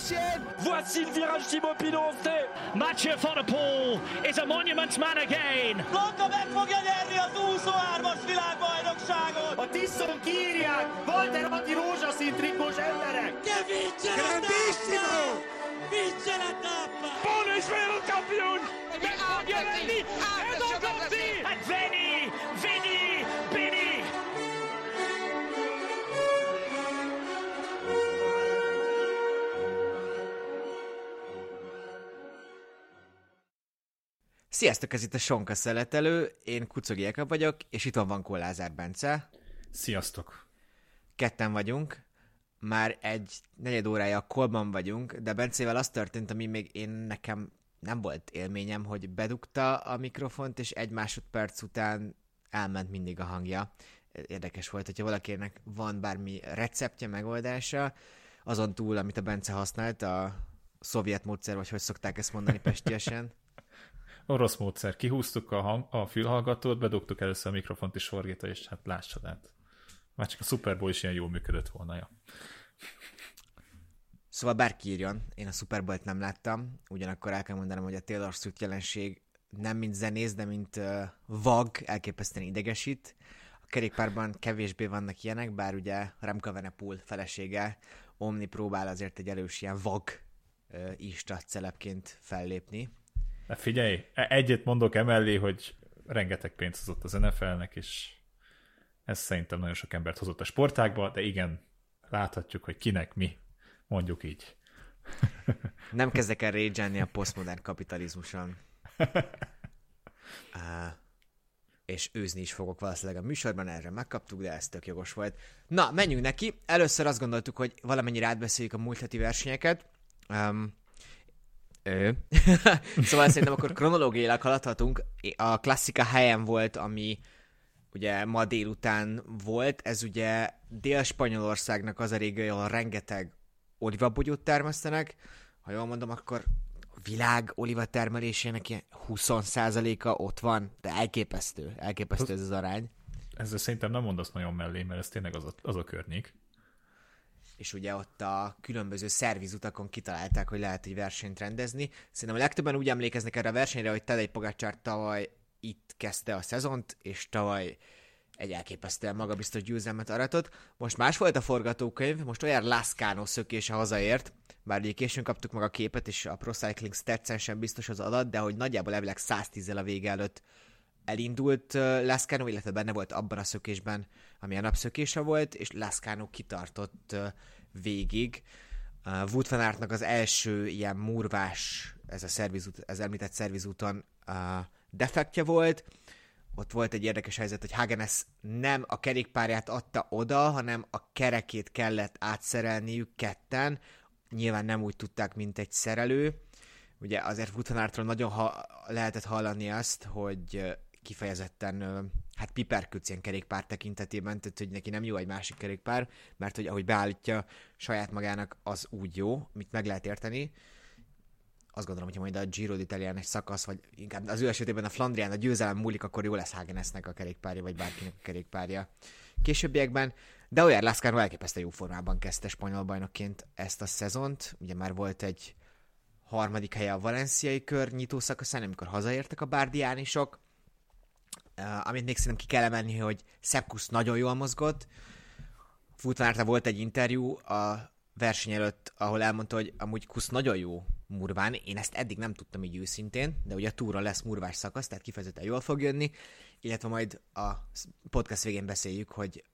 l'ancienne. Voici le virage Thibaut Pinot, Mathieu Van der Poel is a monument man again. Blanka meg fogja nyerni az 23-as világbajnokságot! A Tiszon kírják! Walter Atti rózsaszín trikós emberek! Che vince la tappa! Paul is wereldkampioen. Met Magnanelli en dan komt hij. En Vinny, Vinny, Sziasztok, ez itt a Sonka Szeletelő, én Kucogi Eka vagyok, és itt van Vankó Lázár Bence. Sziasztok! Ketten vagyunk, már egy negyed órája a kolban vagyunk, de Bencével az történt, ami még én nekem nem volt élményem, hogy bedugta a mikrofont, és egy másodperc után elment mindig a hangja. Érdekes volt, hogyha valakinek van bármi receptje, megoldása, azon túl, amit a Bence használt, a szovjet módszer, vagy hogy szokták ezt mondani pestiesen. Orosz módszer. Kihúztuk a, hang, a fülhallgatót, bedugtuk először a mikrofont is sorgéta, és hát láss csodát. Már csak a Super Bowl is ilyen jól működött volna. Ja. Szóval bárki írjon, én a Super Bowl-t nem láttam, ugyanakkor el kell mondanom, hogy a Taylor Swift jelenség nem mint zenész, de mint uh, vag, elképesztően idegesít. A kerékpárban kevésbé vannak ilyenek, bár ugye Remka Venepul felesége Omni próbál azért egy erős ilyen vag uh, ista celebként fellépni. De figyelj, e- egyet mondok emellé, hogy rengeteg pénzt hozott az NFL-nek, és ez szerintem nagyon sok embert hozott a sportágba, de igen, láthatjuk, hogy kinek mi, mondjuk így. Nem kezdek el rage a posztmodern kapitalizmuson. Uh, és őzni is fogok valószínűleg a műsorban, erre megkaptuk, de ez tök jogos volt. Na, menjünk neki. Először azt gondoltuk, hogy valamennyire átbeszéljük a múlt heti versenyeket. Um, ő. szóval szerintem akkor kronológiailag haladhatunk. A klasszika helyen volt, ami ugye ma délután volt, ez ugye Dél-Spanyolországnak az a régió, ahol rengeteg olivabogyót termesztenek. Ha jól mondom, akkor a világ oliva termelésének ilyen 20%-a ott van, de elképesztő, elképesztő ez az arány. Ezzel szerintem nem mondasz nagyon mellé, mert ez tényleg az a, az a környék. És ugye ott a különböző szervizutakon kitalálták, hogy lehet egy versenyt rendezni. Szerintem a legtöbben úgy emlékeznek erre a versenyre, hogy Tadej Pogacsár tavaly itt kezdte a szezont, és tavaly egy elképesztően magabiztos győzelmet aratott. Most más volt a forgatókönyv, most olyan Lascano szökése hazaért, bár ugye későn kaptuk meg a képet, és a Pro Cycling Stats sem biztos az adat, de hogy nagyjából elvileg 110-el a vége előtt elindult Lascano, illetve benne volt abban a szökésben, ami a napszökése volt, és Lascano kitartott végig. Wood van Aertnak az első ilyen murvás, ez a szervizút, ez említett szervizúton defektje volt, ott volt egy érdekes helyzet, hogy Hagenes nem a kerékpárját adta oda, hanem a kerekét kellett átszerelniük ketten. Nyilván nem úgy tudták, mint egy szerelő. Ugye azért Vutanártól nagyon ha- lehetett hallani azt, hogy kifejezetten hát piperküc ilyen kerékpár tekintetében, tehát hogy neki nem jó egy másik kerékpár, mert hogy ahogy beállítja saját magának, az úgy jó, mit meg lehet érteni azt gondolom, hogy majd a Giro d'Italián egy szakasz, vagy inkább az ő esetében a Flandrián a győzelem múlik, akkor jó lesz Hagenesnek a kerékpárja, vagy bárkinek a kerékpárja. Későbbiekben, de olyan Lascano elképesztő jó formában kezdte spanyol bajnokként ezt a szezont. Ugye már volt egy harmadik helye a valenciai kör nyitó szakaszán, amikor hazaértek a bárdiánisok. Amit még szerintem ki kell emelni, hogy Szepkusz nagyon jól mozgott. Futanárta volt egy interjú a verseny előtt, ahol elmondta, hogy amúgy Kusz nagyon jó murván. Én ezt eddig nem tudtam így őszintén, de ugye a túra lesz murvás szakasz, tehát kifejezetten jól fog jönni, illetve majd a podcast végén beszéljük, hogy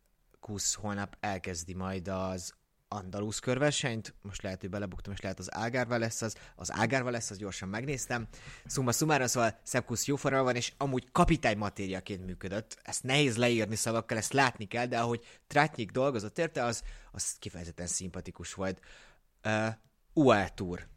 Kusz holnap elkezdi majd az Andalusz körversenyt, most lehet, hogy belebuktam, és lehet az Ágárva lesz az, az Ágárva lesz, az gyorsan megnéztem. Szumma szumára, szóval Szepkusz jó van, és amúgy kapitány matériaként működött. Ezt nehéz leírni szavakkal, ezt látni kell, de ahogy Trátnyik dolgozott érte, az, az kifejezetten szimpatikus volt. Uh, UAE Tour.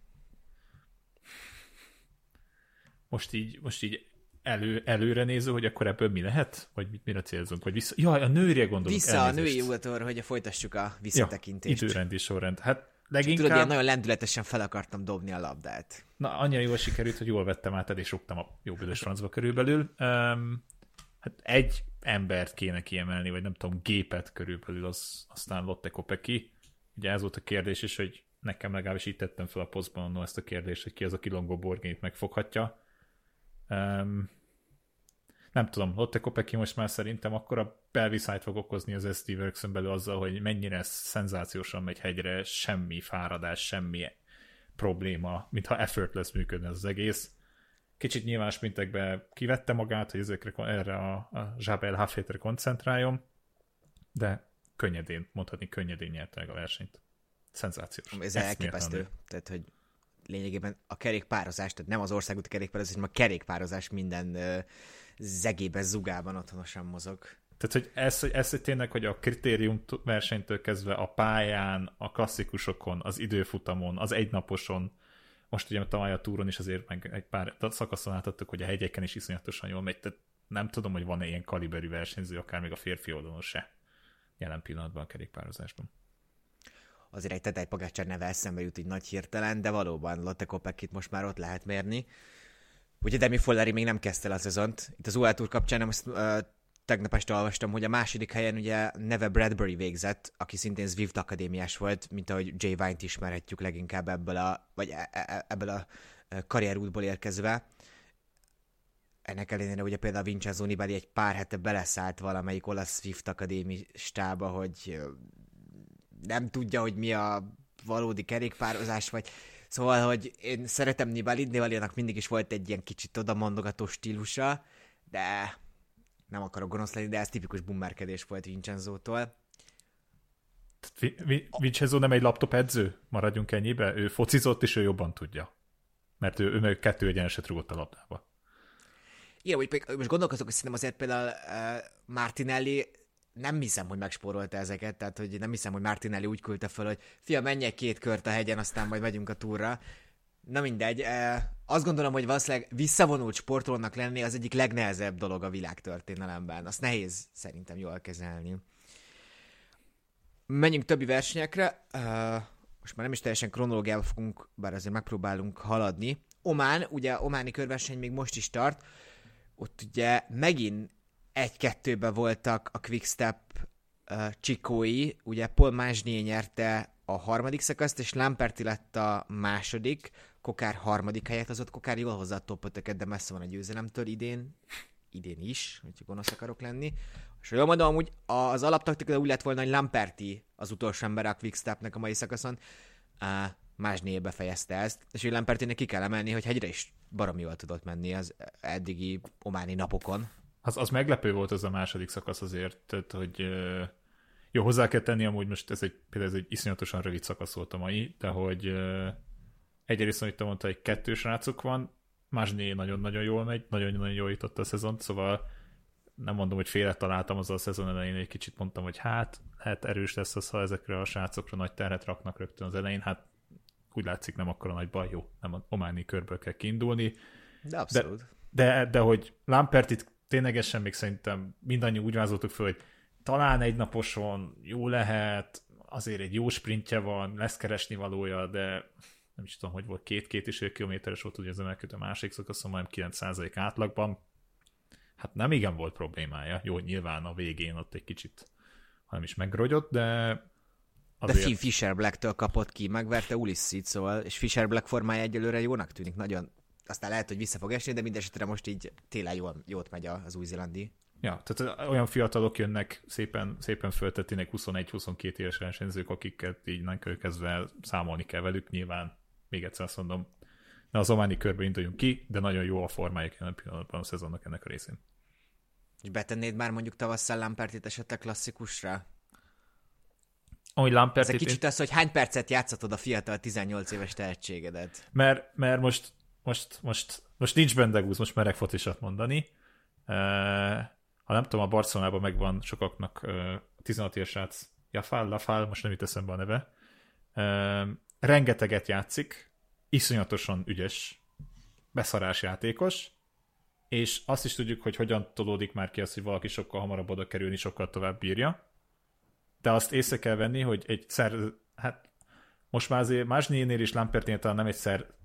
Most így, most így elő, előre néző, hogy akkor ebből mi lehet? Vagy mit, mire célzunk? Vagy vissza... Jaj, a nőre gondolunk. Vissza elnézést. a női UAE hogy folytassuk a visszatekintést. Ja, időrendi sorrend. Hát leginkább... Tudod, ilyen nagyon lendületesen fel akartam dobni a labdát. Na, annyira jól sikerült, hogy jól vettem át, és rúgtam a jó büdös francba körülbelül. Um, hát egy embert kéne kiemelni, vagy nem tudom, gépet körülbelül, az, aztán Lotte Kopeki. Ugye ez volt a kérdés is, hogy nekem legalábbis így tettem fel a posztban ezt a kérdést, hogy ki az, aki Longo Borgényt megfoghatja. Um, nem tudom, Lotte Kopeki most már szerintem akkor a belviszájt fog okozni az SD works belül azzal, hogy mennyire szenzációsan megy hegyre, semmi fáradás, semmi probléma, mintha effortless működne az egész. Kicsit nyilván sprintekbe kivette magát, hogy ezekre, erre a, a Jabel Hafétre koncentráljon, de könnyedén, mondhatni könnyedén nyerte meg a versenyt. Szenzációs. Ez elképesztő. Tehát, hogy lényegében a kerékpározás, tehát nem az országúti kerékpározás, hanem a kerékpározás minden zegében, zugában otthonosan mozog. Tehát, hogy ez, ez hogy tényleg, hogy a kritérium versenytől kezdve a pályán, a klasszikusokon, az időfutamon, az egynaposon, most ugye tavaly a túron is azért meg egy pár szakaszon átadtuk, hogy a hegyeken is iszonyatosan jól megy, tehát nem tudom, hogy van-e ilyen kaliberű versenyző, akár még a férfi oldalon se jelen pillanatban a kerékpározásban. Azért egy Tedej Pagácsár neve eszembe jut így nagy hirtelen, de valóban Lotte Kopeckit most már ott lehet mérni. Ugye Demi Folleri még nem kezdte el a szezont. Itt az UL Tour kapcsán azt uh, tegnap este olvastam, hogy a második helyen ugye neve Bradbury végzett, aki szintén Zwift akadémiás volt, mint ahogy Jay Vine-t ismerhetjük leginkább ebből a, vagy e, e, ebből a karrierútból érkezve. Ennek ellenére ugye például Vincenzo Nibali egy pár hete beleszállt valamelyik olasz Swift akadémistába, hogy nem tudja, hogy mi a valódi kerékpározás, vagy Szóval, hogy én szeretem Nibali, Nibali-nak mindig is volt egy ilyen kicsit odamondogató stílusa, de nem akarok gonosz lenni, de ez tipikus bummerkedés volt Vincenzo-tól. Vincenzo nem egy laptop edző? Maradjunk ennyibe? Ő focizott, és ő jobban tudja. Mert ő, ő meg kettő egyeneset rúgott a labdába. Igen, hogy most gondolkozok, hogy szerintem azért például uh, Martinelli nem hiszem, hogy megspórolta ezeket, tehát hogy nem hiszem, hogy Martinelli úgy küldte fel, hogy fia, egy két kört a hegyen, aztán majd megyünk a túra. Na mindegy, azt gondolom, hogy valószínűleg visszavonult sportolónak lenni az egyik legnehezebb dolog a világtörténelemben. Azt nehéz szerintem jól kezelni. Menjünk többi versenyekre. Most már nem is teljesen kronológiában fogunk, bár azért megpróbálunk haladni. Omán, ugye Ománi körverseny még most is tart. Ott ugye megint egy-kettőben voltak a Quickstep uh, csikói, ugye Paul Másnyé nyerte a harmadik szakaszt, és Lamperti lett a második, Kokár harmadik helyet, az ott Kokár jól hozza a topotöket, de messze van a győzelemtől idén, idén is, hogy gonosz akarok lenni. És jól mondom, amúgy az alaptaktika úgy lett volna, hogy Lamperti az utolsó ember a Quickstepnek a mai szakaszon, uh, Másnyé befejezte ezt, és hogy Lampertinek ki kell emelni, hogy hegyre is baromi jól tudott menni az eddigi ománi napokon. Az, az meglepő volt ez a második szakasz azért, tehát, hogy jó, hozzá kell tenni, amúgy most ez egy, például ez egy iszonyatosan rövid szakasz volt a mai, de hogy egyrészt, amit te mondta, egy kettős rácok van, Másné nagyon-nagyon jól megy, nagyon-nagyon jól jutott a szezont, szóval nem mondom, hogy félre találtam az a szezon elején, egy kicsit mondtam, hogy hát, hát erős lesz az, ha ezekre a srácokra nagy terhet raknak rögtön az elején, hát úgy látszik nem akkor a nagy baj, jó, nem a ománi körből kell kiindulni. De abszolút. De, de, de hogy Lampertit ténylegesen még szerintem mindannyi úgy vázoltuk föl, hogy talán egy naposon jó lehet, azért egy jó sprintje van, lesz keresni valója, de nem is tudom, hogy volt két-két és egy kilométeres volt ugye az emelkedő a másik szakaszon, majd 9% átlagban. Hát nem igen volt problémája. Jó, nyilván a végén ott egy kicsit, hanem is megrogyott, de Azért... De Finn Fisher Black-től kapott ki, megverte Ulissit, szóval, és Fisher Black formája egyelőre jónak tűnik, nagyon aztán lehet, hogy vissza fog esni, de mindesetre most így télen jól, jót megy az új-zélandi. Ja, tehát olyan fiatalok jönnek szépen, szépen föltettének 21-22 éves versenyzők, akiket így nem kezdve számolni kell velük, nyilván még egyszer azt mondom, ne az ománi körbe induljunk ki, de nagyon jó a formájuk jelen pillanatban a szezonnak ennek a részén. És betennéd már mondjuk tavasszal Lampertit esetleg klasszikusra? Ahogy Lampertit... Ez egy kicsit az, hogy hány percet játszatod a fiatal 18 éves tehetségedet. Mert, mert most most, most, most nincs Bendegúz, most merek fotisat mondani. Ha nem tudom, a Barcelonában megvan sokaknak uh, 16 éves srác, Jafal, Lafal, most nem jut eszembe a neve. Rengeteget játszik, iszonyatosan ügyes, beszarás játékos, és azt is tudjuk, hogy hogyan tolódik már ki az, hogy valaki sokkal hamarabb oda kerülni, sokkal tovább bírja. De azt észre kell venni, hogy egy szer, hát most már azért Másnénél és Lampertnél talán nem egy szer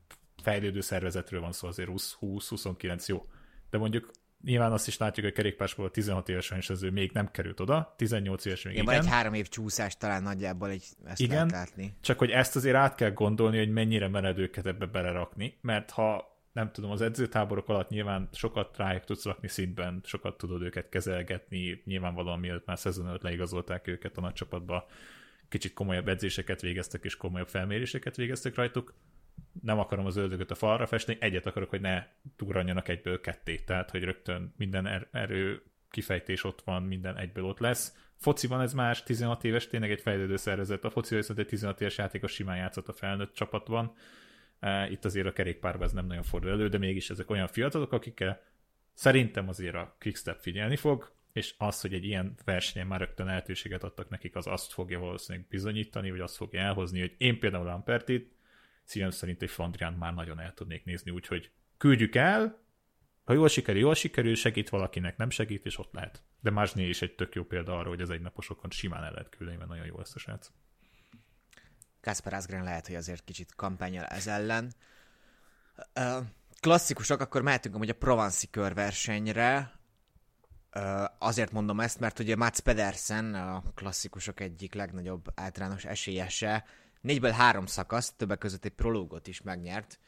fejlődő szervezetről van szó, azért 20-29 jó. De mondjuk nyilván azt is látjuk, hogy kerékpársport 16 éves versenyző még nem került oda, 18 éves még igen. igen. Egy három év csúszás talán nagyjából egy, ezt igen, lehet látni. csak hogy ezt azért át kell gondolni, hogy mennyire mered őket ebbe belerakni, mert ha nem tudom, az edzőtáborok alatt nyilván sokat rájuk tudsz rakni szintben, sokat tudod őket kezelgetni, nyilvánvalóan mielőtt már szezon előtt leigazolták őket a nagy csapatba, kicsit komolyabb edzéseket végeztek és komolyabb felméréseket végeztek rajtuk. Nem akarom az ördögöt a falra festni, egyet akarok, hogy ne túranjanak egyből ketté, tehát hogy rögtön minden er- erő kifejtés ott van, minden egyből ott lesz. Fociban ez más, 16 éves, tényleg egy fejlődő szervezet. A foci viszont egy 16 éves játékos simán játszott a felnőtt csapatban. Itt azért a kerékpárban ez nem nagyon fordul elő, de mégis ezek olyan fiatalok, akikkel szerintem azért a Quickstep figyelni fog, és az, hogy egy ilyen versenyen már rögtön lehetőséget adtak nekik, az azt fogja valószínűleg bizonyítani, vagy azt fogja elhozni, hogy én például Lampertit szívem szerint egy Flandrián már nagyon el tudnék nézni, úgyhogy küldjük el, ha jól sikerül, jól sikerül, segít valakinek, nem segít, és ott lehet. De Másné is egy tök jó példa arra, hogy az egynaposokon simán el lehet küldeni, mert nagyon jó lesz a srác. Kasper Asgren lehet, hogy azért kicsit kampányol ez ellen. Uh, klasszikusok, akkor mehetünk amúgy a Provanci körversenyre. Azért mondom ezt, mert ugye Mats Pedersen, a klasszikusok egyik legnagyobb általános esélyese, négyből három szakasz, többek között egy prológot is megnyert.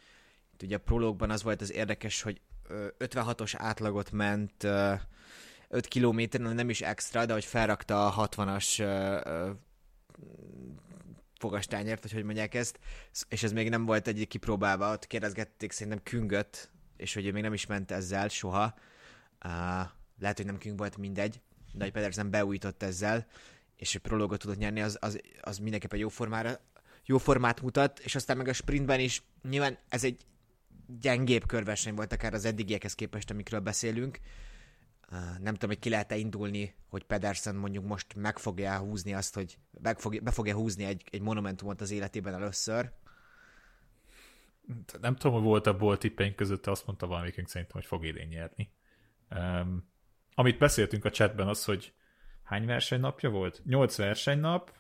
Itt ugye a prológban az volt az érdekes, hogy 56-os átlagot ment 5 kilométeren, nem is extra, de hogy felrakta a 60-as fogastányért, vagy hogy mondják ezt, és ez még nem volt egyik kipróbálva, ott kérdezgették szerintem Küngöt, és hogy ő még nem is ment ezzel soha. Uh, lehet, hogy nem Küng volt, mindegy, de hogy Pedersen beújított ezzel, és egy prologot tudott nyerni, az, az, az mindenképpen jó formára jó formát mutat, és aztán meg a sprintben is, nyilván ez egy gyengébb körverseny volt akár az eddigiekhez képest, amikről beszélünk. Nem tudom, hogy ki lehet-e indulni, hogy Pedersen mondjuk most meg fogja húzni azt, hogy meg fogja, be fogja húzni egy, egy monumentumot az életében először. Nem tudom, hogy volt a bolt tippeink között, azt mondta valamikünk szerintem, hogy fog idén nyerni. Um, amit beszéltünk a chatben az, hogy hány versenynapja volt? Nyolc versenynap,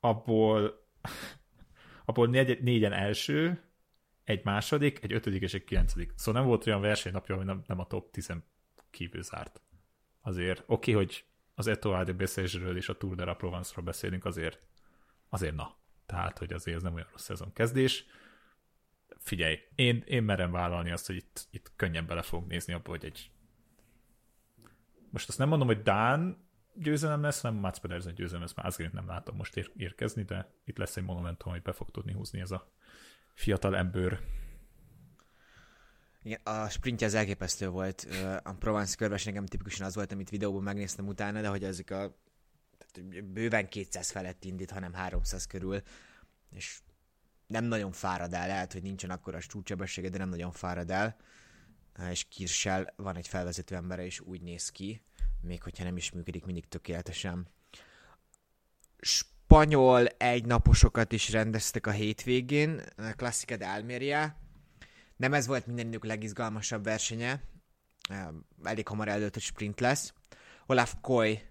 abból, abból négy, négyen első, egy második, egy ötödik és egy kilencedik. Szóval nem volt olyan versenynapja, ami nem, nem a top 10 kívül zárt. Azért oké, okay, hogy az Etoile de és a Tour de la Provence-ról beszélünk, azért, azért na. Tehát, hogy azért ez nem olyan rossz szezon kezdés. Figyelj, én, én merem vállalni azt, hogy itt, itt könnyen bele fog nézni abba, hogy egy most azt nem mondom, hogy Dán győzelem lesz, nem Mats Pedersen győzelem lesz, már nem látom most ér- érkezni, de itt lesz egy monumentum, hogy be fog tudni húzni ez a fiatal ember. Igen, a sprintje az elképesztő volt. A Provence körves nekem tipikusan az volt, amit videóban megnéztem utána, de hogy ezek a tehát bőven 200 felett indít, hanem 300 körül, és nem nagyon fárad el, lehet, hogy nincsen akkora csúcsebessége, de nem nagyon fárad el, és Kirsel van egy felvezető embere, és úgy néz ki, még hogyha nem is működik mindig tökéletesen spanyol egynaposokat is rendeztek a hétvégén, a Classica de. Nem ez volt mindenük legizgalmasabb versenye, elég hamar előtt, hogy sprint lesz. Olaf Koy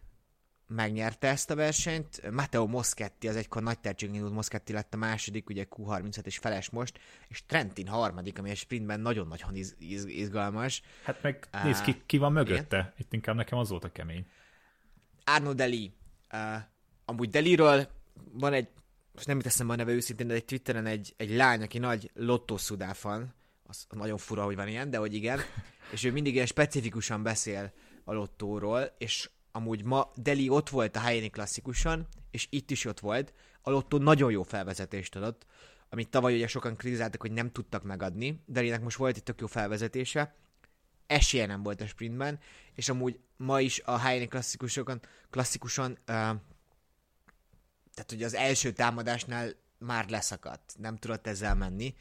megnyerte ezt a versenyt. Matteo Moschetti, az egykor nagy tehetségű indult Moschetti lett a második, ugye Q37 és feles most, és Trentin harmadik, ami a sprintben nagyon-nagyon iz- iz- izgalmas. Hát meg nézd, ki, ki van mögötte? Igen? Itt inkább nekem az volt a kemény. Arno Deli, uh, Amúgy Deliről van egy, most nem teszem a neve őszintén, de egy Twitteren egy, egy lány, aki nagy lottószudá az nagyon fura, hogy van ilyen, de hogy igen, és ő mindig ilyen specifikusan beszél a lottóról, és amúgy ma Deli ott volt a helyéni klasszikusan, és itt is ott volt, a lottó nagyon jó felvezetést adott, amit tavaly ugye sokan kritizáltak, hogy nem tudtak megadni. Delinek most volt egy tök jó felvezetése, esélye nem volt a sprintben, és amúgy ma is a helyéni klasszikusokon, klasszikuson uh, tehát ugye az első támadásnál már leszakadt, nem tudott ezzel menni,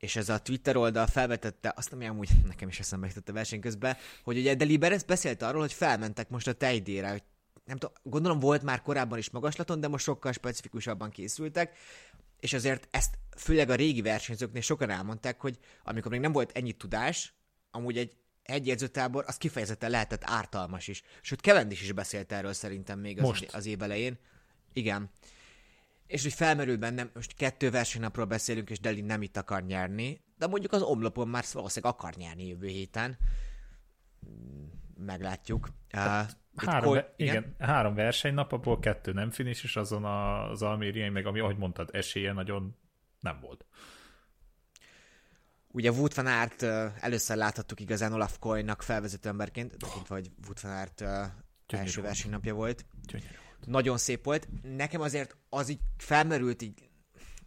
és ez a Twitter oldal felvetette, azt nem amúgy nekem is eszembe jutott a verseny közben, hogy ugye Deliberes beszélt arról, hogy felmentek most a tejdére, hogy nem tudom, gondolom volt már korábban is magaslaton, de most sokkal specifikusabban készültek, és azért ezt főleg a régi versenyzőknél sokan elmondták, hogy amikor még nem volt ennyi tudás, amúgy egy egyedzőtábor, az kifejezetten lehetett ártalmas is. Sőt, Kevendis is beszélt erről szerintem még az, most. az év elején. Igen. És hogy felmerül bennem, most kettő versenynapról beszélünk, és Deli nem itt akar nyerni, de mondjuk az omlopon már valószínűleg akar nyerni jövő héten. meglátjuk. Hát, uh, három, Kol- igen? igen, három versenynap, abból kettő nem finish, és azon az almériai, meg ami, ahogy mondtad, esélye nagyon nem volt. Ugye Wout van Aert először láthattuk igazán Olaf Koynak felvezető emberként, tekintve, hogy Wout van Aert első versenynapja volt. Gyönyörű. Nagyon szép volt. Nekem azért az így felmerült így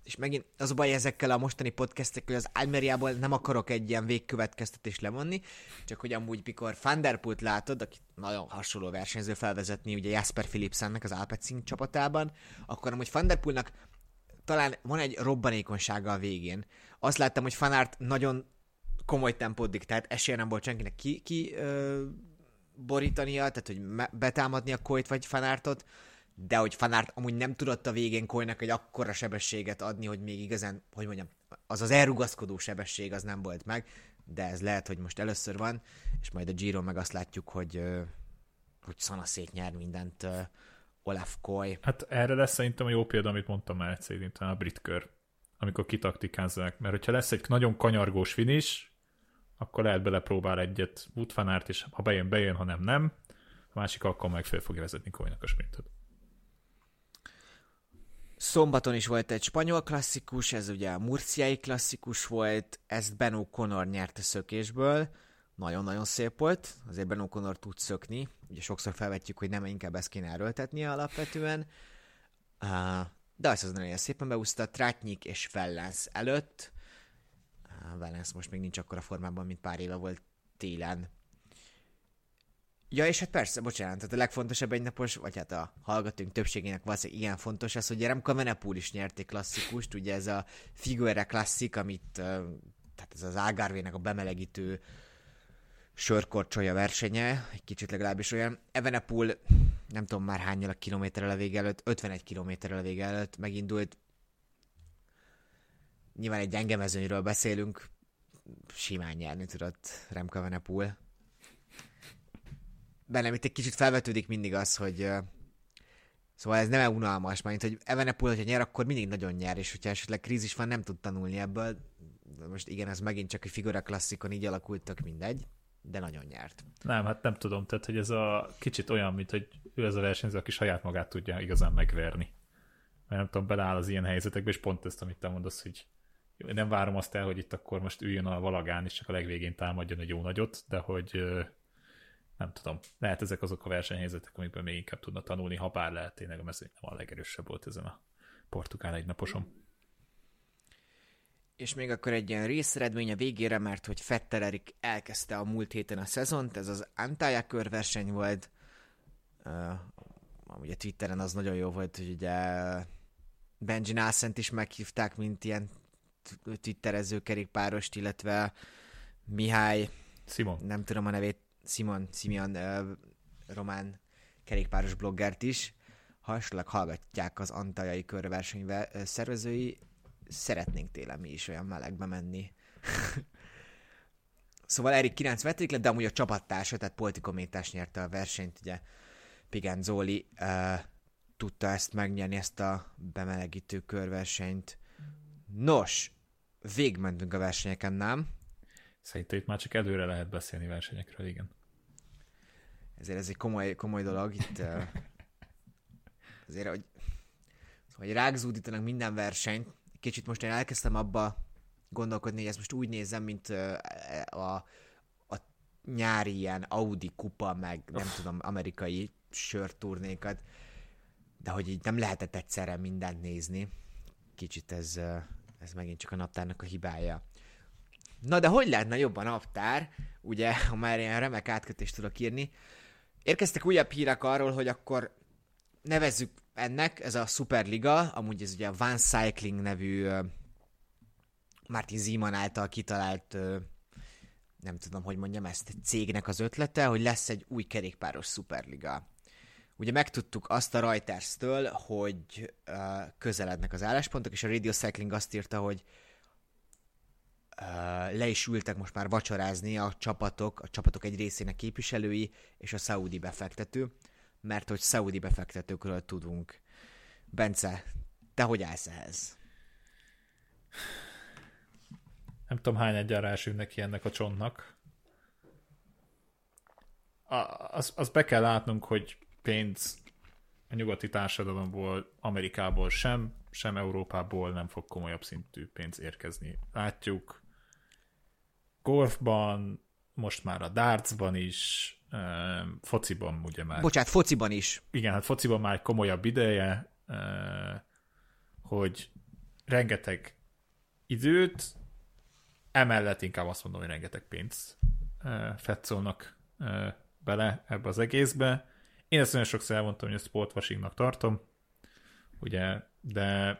és megint az a baj ezekkel a mostani podcastek, hogy az Almeriából nem akarok egy ilyen végkövetkeztetést levonni, csak hogy amúgy mikor Thunderpult látod, aki nagyon hasonló versenyző felvezetni, ugye Jasper Philipsennek az Alpecin csapatában, akkor amúgy Thunderpultnak talán van egy robbanékonysága a végén. Azt láttam, hogy Fanart nagyon komoly tempót diktált, esélye nem volt senkinek ki, ki ö, borítania, tehát hogy betámadni a Koit vagy Fanártot, de hogy Fanárt amúgy nem tudott a végén Koynak egy akkora sebességet adni, hogy még igazán, hogy mondjam, az az elrugaszkodó sebesség az nem volt meg, de ez lehet, hogy most először van, és majd a Giro meg azt látjuk, hogy, hogy szanaszét nyer mindent Olaf Koy. Hát erre lesz szerintem a jó példa, amit mondtam már egyszer, a brit kör, amikor kitaktikázzák, mert hogyha lesz egy nagyon kanyargós finish, akkor lehet belepróbál egyet Aert, és ha bejön, bejön, ha nem, nem. A másik akkor meg fel fogja vezetni Koynak a sprintet. Szombaton is volt egy spanyol klasszikus, ez ugye a murciai klasszikus volt, ezt Ben O'Connor nyerte szökésből, nagyon-nagyon szép volt, azért Ben O'Connor tud szökni, ugye sokszor felvetjük, hogy nem inkább ezt kéne erőltetnie alapvetően, de azt az nagyon szépen beúszta Trátnyik és Fellens előtt, Valens most még nincs akkora formában, mint pár éve volt télen. Ja, és hát persze, bocsánat, tehát a legfontosabb egynapos, vagy hát a hallgatóink többségének valószínűleg ilyen fontos az, hogy Remco Venepul is nyerték klasszikust, ugye ez a Figuera klasszik, amit, tehát ez az Ágárvének a bemelegítő sörkorcsolya versenye, egy kicsit legalábbis olyan. Evenepul, nem tudom már hányal a kilométerrel a vége előtt, 51 kilométerrel a vége előtt megindult. Nyilván egy gyenge mezőnyről beszélünk, simán nyerni tudott Remco Evenepul bennem itt egy kicsit felvetődik mindig az, hogy Szóval ez nem unalmas, mert hogy Evenepul, hogyha nyer, akkor mindig nagyon nyer, és hogyha esetleg krízis van, nem tud tanulni ebből. Most igen, ez megint csak egy figura klasszikon így alakultak, mindegy, de nagyon nyert. Nem, hát nem tudom, tehát hogy ez a kicsit olyan, mint hogy ő ez a versenyző, aki saját magát tudja igazán megverni. Mert nem tudom, beleáll az ilyen helyzetekbe, és pont ezt, amit te mondasz, hogy nem várom azt el, hogy itt akkor most üljön a valagán, és csak a legvégén támadjon egy jó nagyot, de hogy nem tudom, lehet ezek azok a versenyhelyzetek, amikből még inkább tudna tanulni, ha bár lehet tényleg a mezőny nem a legerősebb volt ezen a portugál egynaposom. És még akkor egy ilyen részeredmény a végére, mert hogy Fettel Erik elkezdte a múlt héten a szezont, ez az Antalya körverseny volt, uh, ugye Twitteren az nagyon jó volt, hogy ugye Benji Nassent is meghívták, mint ilyen twitterező kerékpárost, illetve Mihály, Simon. nem tudom a nevét, Simon, Simeon uh, román kerékpáros bloggert is, hasonlóan hallgatják az antaljai körverseny szervezői, szeretnénk télen mi is olyan melegbe menni. szóval Erik 9 veték lett, de amúgy a csapattársa, tehát Politikométás nyerte a versenyt, ugye Pigán Zoli uh, tudta ezt megnyerni, ezt a bemelegítő körversenyt. Nos, végmentünk a versenyeken, nem? Szerintem itt már csak előre lehet beszélni versenyekről, igen. Ezért ez egy komoly, komoly dolog. Itt uh, azért, hogy, szóval, hogy rágzúdítanak minden versenyt, kicsit most én elkezdtem abba gondolkodni, hogy ezt most úgy nézem, mint uh, a, a nyári ilyen Audi kupa, meg nem Uff. tudom, amerikai sörturnékat, de hogy így nem lehetett egyszerre mindent nézni. Kicsit ez, ez megint csak a naptárnak a hibája. Na de hogy lehetne jobban naptár, ugye, ha már ilyen remek átkötést tudok írni. Érkeztek újabb hírek arról, hogy akkor nevezzük ennek, ez a Superliga, amúgy ez ugye a Van Cycling nevű Martin Ziman által kitalált nem tudom, hogy mondjam ezt, cégnek az ötlete, hogy lesz egy új kerékpáros Superliga. Ugye megtudtuk azt a Reuters-től, hogy uh, közelednek az álláspontok, és a Radio Cycling azt írta, hogy le is ültek most már vacsorázni a csapatok, a csapatok egy részének képviselői és a szaudi befektető, mert hogy szaudi befektetőkről tudunk. Bence, te hogy állsz ehhez? Nem tudom, hány egyára esünk neki ennek a csontnak. azt az be kell látnunk, hogy pénz a nyugati társadalomból, Amerikából sem, sem Európából nem fog komolyabb szintű pénz érkezni. Látjuk golfban, most már a dartsban is, fociban ugye már. Bocsát, fociban is. Igen, hát fociban már egy komolyabb ideje, hogy rengeteg időt, emellett inkább azt mondom, hogy rengeteg pénzt fetszolnak bele ebbe az egészbe. Én ezt nagyon sokszor elmondtam, hogy ezt sportwashingnak tartom, ugye, de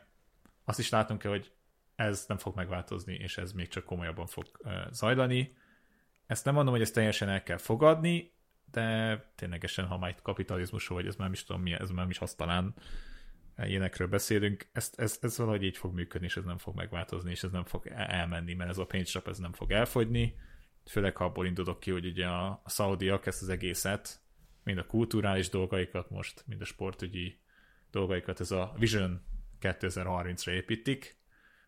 azt is látunk kell, hogy ez nem fog megváltozni, és ez még csak komolyabban fog zajlani. Ezt nem mondom, hogy ezt teljesen el kell fogadni, de ténylegesen, ha már kapitalizmusról, vagy ez már is tudom mi, ez már is használán ilyenekről beszélünk, ezt, ez, ez valahogy így fog működni, és ez nem fog megváltozni, és ez nem fog elmenni, mert ez a pénzcsap ez nem fog elfogyni, főleg ha abból indulok ki, hogy ugye a, a szaudiak ezt az egészet, mind a kulturális dolgaikat most, mind a sportügyi dolgaikat, ez a Vision 2030-ra építik,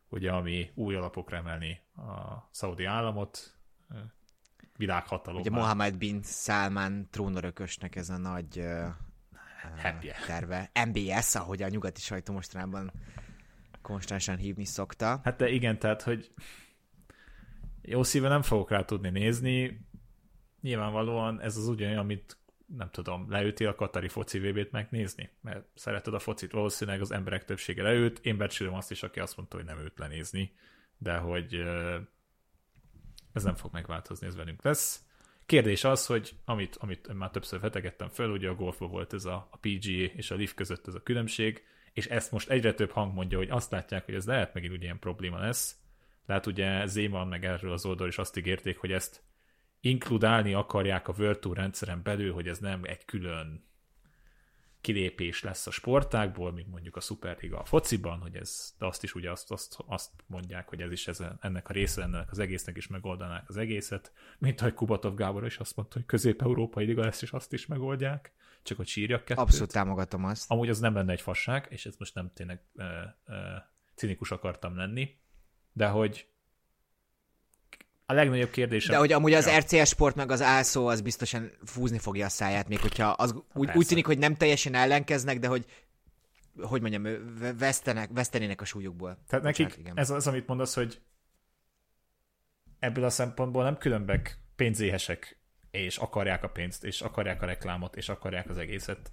ugye ami új alapokra emelni a szaudi államot, világhatalom. Ugye Mohammed bin Salman trónörökösnek ez a nagy uh, terve. MBS, ahogy a nyugati sajtó mostanában konstansan hívni szokta. Hát de igen, tehát, hogy jó szíve nem fogok rá tudni nézni. Nyilvánvalóan ez az ugyanolyan, amit nem tudom, leüti a Katari foci VB-t megnézni, mert szereted a focit, valószínűleg az emberek többsége leült, én becsülöm azt is, aki azt mondta, hogy nem őt lenézni, de hogy ez nem fog megváltozni, ez velünk lesz. Kérdés az, hogy amit, amit már többször vetegettem föl, ugye a golfban volt ez a, a PGA és a Leaf között ez a különbség, és ezt most egyre több hang mondja, hogy azt látják, hogy ez lehet megint ugye ilyen probléma lesz. Tehát ugye Zéman meg erről az oldal is azt ígérték, hogy ezt inkludálni akarják a World Tour rendszeren belül, hogy ez nem egy külön kilépés lesz a sportákból, mint mondjuk a Superliga a fociban, hogy ez, de azt is ugye azt, azt, azt mondják, hogy ez is ez, ennek a része ennek az egésznek is megoldanák az egészet, mint ahogy Kubatov Gábor is azt mondta, hogy közép-európai liga lesz, és azt is megoldják, csak hogy sírjak kettőt. Abszolút támogatom azt. Amúgy az nem lenne egy fasság, és ez most nem tényleg e, e, cinikus akartam lenni, de hogy a legnagyobb kérdés. De hogy amúgy az ja. RCS Sport meg az ASO az biztosan fúzni fogja a száját, még hogyha az úgy, úgy tűnik, hogy nem teljesen ellenkeznek, de hogy hogy mondjam, vesztenek, vesztenének a súlyukból. Tehát nekik Bocsánat, igen. ez az, amit mondasz, hogy ebből a szempontból nem különbek pénzéhesek, és akarják a pénzt, és akarják a reklámot, és akarják az egészet.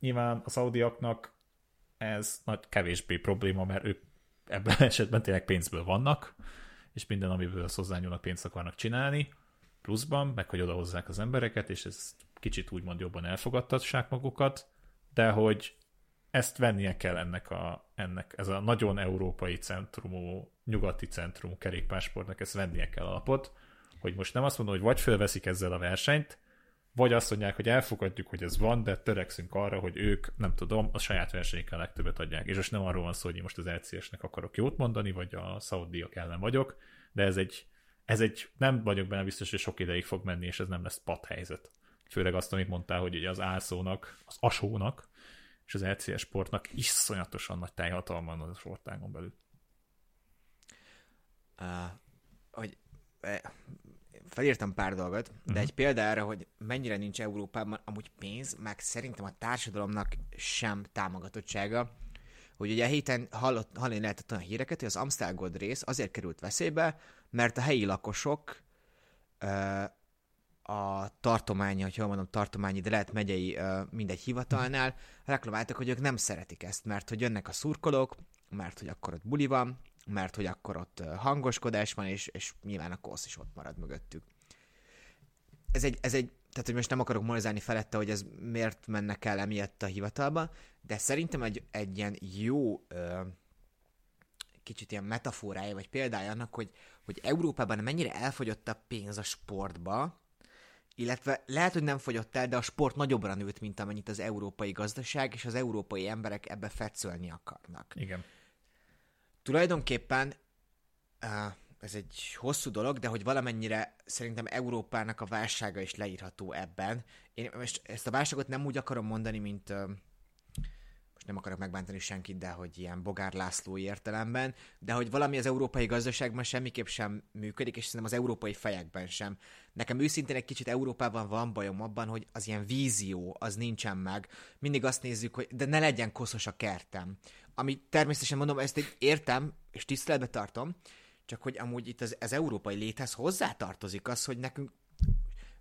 Nyilván a szaudiaknak ez nagy kevésbé probléma, mert ők ebben esetben tényleg pénzből vannak, és minden, amiből az hozzányúlnak pénzt akarnak csinálni, pluszban, meg hogy odahozzák az embereket, és ez kicsit úgymond jobban elfogadtassák magukat, de hogy ezt vennie kell ennek a, ennek, ez a nagyon európai centrumú, nyugati centrumú kerékpásportnak, ezt vennie kell alapot, hogy most nem azt mondom, hogy vagy fölveszik ezzel a versenyt, vagy azt mondják, hogy elfogadjuk, hogy ez van, de törekszünk arra, hogy ők, nem tudom, a saját versenyükkel legtöbbet adják. És most nem arról van szó, hogy most az LCS-nek akarok jót mondani, vagy a szaudiak ellen vagyok, de ez egy, ez egy, nem vagyok benne biztos, hogy sok ideig fog menni, és ez nem lesz pat helyzet. Főleg azt, amit mondtál, hogy ugye az ászónak, az asónak, és az LCS sportnak iszonyatosan nagy teljhatalma van a sportágon belül. Uh, hogy felírtam pár dolgot, de uh-huh. egy példa arra, hogy mennyire nincs Európában amúgy pénz, meg szerintem a társadalomnak sem támogatottsága, hogy ugye a héten hallott, hallani lehetett olyan híreket, hogy az Amstel Gold rész azért került veszélybe, mert a helyi lakosok a tartományi, hogy jól mondom, tartományi, de lehet megyei mindegy hivatalnál reklamáltak, hogy ők nem szeretik ezt, mert hogy jönnek a szurkolók, mert hogy akkor ott buli van, mert hogy akkor ott hangoskodás van, és, és nyilván a kosz is ott marad mögöttük. Ez egy, ez egy, tehát hogy most nem akarok moralizálni felette, hogy ez miért mennek el emiatt a hivatalba, de szerintem egy, egy ilyen jó ö, kicsit ilyen metaforája, vagy példája annak, hogy, hogy Európában mennyire elfogyott a pénz a sportba, illetve lehet, hogy nem fogyott el, de a sport nagyobbra nőtt, mint amennyit az európai gazdaság, és az európai emberek ebbe fetszölni akarnak. Igen tulajdonképpen ez egy hosszú dolog, de hogy valamennyire szerintem Európának a válsága is leírható ebben. Én most ezt a válságot nem úgy akarom mondani, mint most nem akarok megbántani senkit, de hogy ilyen Bogár László értelemben, de hogy valami az európai gazdaságban semmiképp sem működik, és szerintem az európai fejekben sem. Nekem őszintén egy kicsit Európában van bajom abban, hogy az ilyen vízió, az nincsen meg. Mindig azt nézzük, hogy de ne legyen koszos a kertem. Ami természetesen mondom, ezt egy értem, és tiszteletbe tartom, csak hogy amúgy itt az, az európai léthez hozzátartozik az, hogy nekünk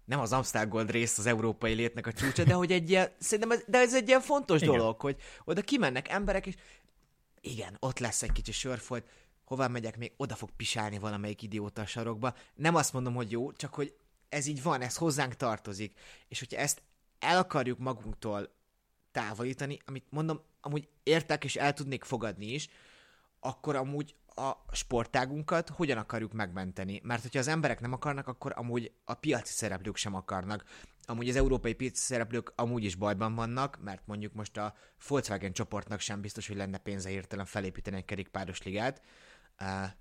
nem az Amstel Gold rész az európai létnek a csúcsa, de hogy egy ilyen, szerintem ez, de ez egy ilyen fontos igen. dolog, hogy oda kimennek emberek, és igen, ott lesz egy kicsi sörfolt, hová megyek még, oda fog pisálni valamelyik idióta a sarokba. Nem azt mondom, hogy jó, csak hogy ez így van, ez hozzánk tartozik. És hogyha ezt el akarjuk magunktól távolítani, amit mondom, amúgy értek és el tudnék fogadni is, akkor amúgy a sportágunkat hogyan akarjuk megmenteni. Mert hogyha az emberek nem akarnak, akkor amúgy a piaci szereplők sem akarnak. Amúgy az európai piaci szereplők amúgy is bajban vannak, mert mondjuk most a Volkswagen csoportnak sem biztos, hogy lenne pénze hirtelen felépíteni egy kerékpáros ligát.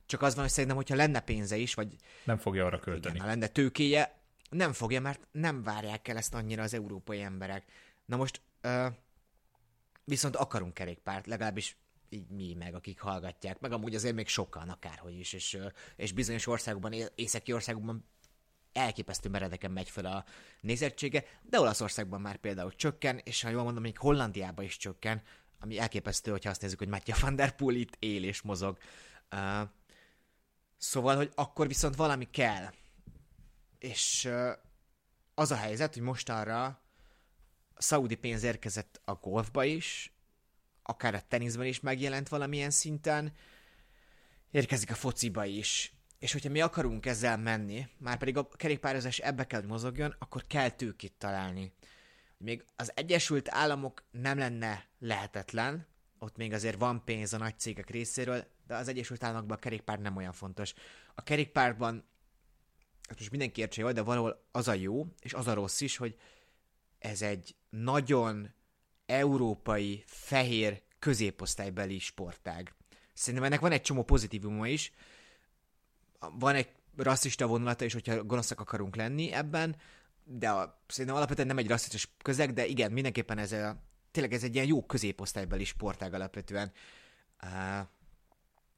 Csak az van, hogy szerintem, hogyha lenne pénze is, vagy... Nem fogja arra költeni. Igen, ha lenne tőkéje, nem fogja, mert nem várják el ezt annyira az európai emberek. Na most, viszont akarunk kerékpárt, legalábbis így mi meg, akik hallgatják, meg amúgy azért még sokan akárhogy is, és, és bizonyos országokban, északi országokban elképesztő meredeken megy fel a nézettsége, de Olaszországban már például csökken, és ha jól mondom, még Hollandiában is csökken, ami elképesztő, hogyha azt nézzük, hogy Mattia van der Poel itt él és mozog. Uh, szóval, hogy akkor viszont valami kell. És uh, az a helyzet, hogy mostanra a szaudi pénz érkezett a golfba is, akár a teniszben is megjelent valamilyen szinten, érkezik a fociba is. És hogyha mi akarunk ezzel menni, már pedig a kerékpározás ebbe kell, hogy mozogjon, akkor kell tőkét találni. Még az Egyesült Államok nem lenne lehetetlen, ott még azért van pénz a nagy cégek részéről, de az Egyesült Államokban a kerékpár nem olyan fontos. A kerékpárban, most mindenki értse jól, de valahol az a jó, és az a rossz is, hogy ez egy nagyon európai, fehér, középosztálybeli sportág. Szerintem ennek van egy csomó pozitívuma is. Van egy rasszista vonulata is, hogyha gonoszak akarunk lenni ebben, de a, szerintem alapvetően nem egy rasszista közeg, de igen, mindenképpen ez a, tényleg ez egy ilyen jó középosztálybeli sportág alapvetően. Uh,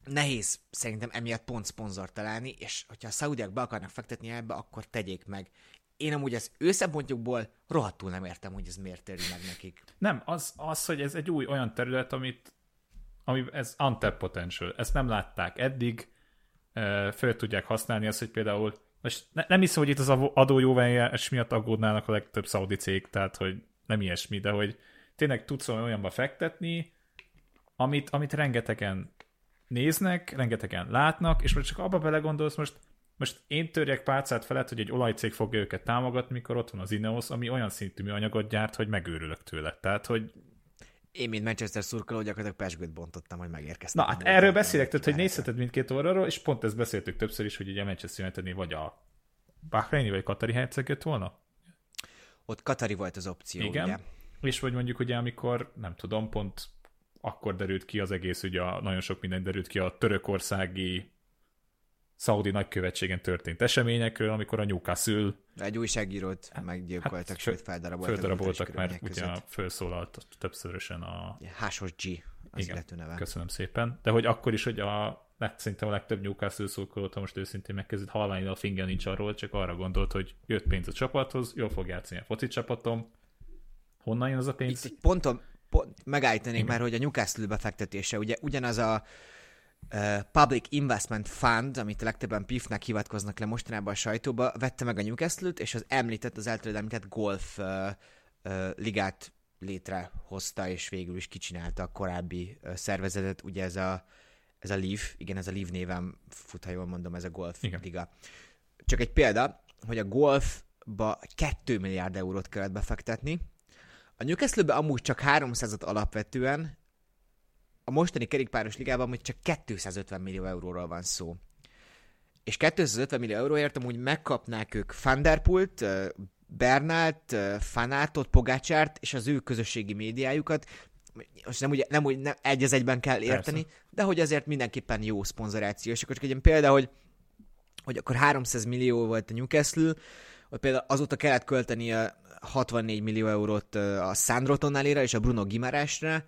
nehéz szerintem emiatt pont szponzor találni, és hogyha a szaudiak be akarnak fektetni ebbe, akkor tegyék meg én amúgy az ő rohadtul nem értem, hogy ez miért terül meg nekik. Nem, az, az, hogy ez egy új olyan terület, amit ami ez untapped potential. Ezt nem látták eddig, föl tudják használni azt, hogy például most ne, nem hiszem, hogy itt az adójóvállás miatt aggódnának a legtöbb szaudi cég, tehát hogy nem ilyesmi, de hogy tényleg tudsz olyanba fektetni, amit, amit rengetegen néznek, rengetegen látnak, és most csak abba belegondolsz, most most én törjek pálcát felett, hogy egy olajcég fogja őket támogatni, mikor ott van az Ineos, ami olyan szintű műanyagot gyárt, hogy megőrülök tőle. Tehát, hogy én, mint Manchester szurkoló, gyakorlatilag pesgőt bontottam, hogy megérkeztem. Na, hát erről beszélek, tehát, hogy nézheted mindkét oldalról, és pont ezt beszéltük többször is, hogy ugye Manchester united vagy a Bahreini vagy Katari herceg jött volna? Ott Katari volt az opció, Igen. ugye? És vagy mondjuk ugye, amikor, nem tudom, pont akkor derült ki az egész, ugye a, nagyon sok minden derült ki a törökországi szaudi nagykövetségen történt eseményekről, amikor a Newcastle... Egy újságírót hát, meggyilkoltak, hát, sőt feldaraboltak. Feldaraboltak, mert ugye felszólalt többszörösen a... Hásos G az Igen, neve. köszönöm szépen. De hogy akkor is, hogy a lett szerintem a legtöbb Newcastle szurkolót, most őszintén megkezdett hallani, a finger nincs arról, csak arra gondolt, hogy jött pénz a csapathoz, jól fog játszani a foci csapatom. Honnan jön az a pénz? Itt ponton, pont megállítanék már, hogy a Newcastle befektetése, ugye ugyanaz a Public Investment Fund, amit a legtöbben PIF-nek hivatkoznak le mostanában a sajtóba, vette meg a Newcastle-t, és az említett, az általad említett golf uh, uh, ligát létrehozta, és végül is kicsinálta a korábbi uh, szervezetet, ugye ez a, ez a Leaf, igen, ez a Leaf névem fut, ha jól mondom, ez a golf igen. liga. Csak egy példa, hogy a golfba 2 milliárd eurót kellett befektetni, a Newcastle-be amúgy csak 300-at alapvetően, a mostani kerékpáros ligában hogy csak 250 millió euróról van szó. És 250 millió euróért amúgy megkapnák ők Fanderpult, Bernált, Fanátot, Pogácsárt és az ő közösségi médiájukat. Most nem, úgy, nem úgy nem egy az egyben kell érteni, Persze. de hogy azért mindenképpen jó szponzoráció. És akkor csak egy példa, hogy, hogy akkor 300 millió volt a Newcastle, hogy például azóta kellett költeni a 64 millió eurót a Sandro Tonalira és a Bruno Gimarásra,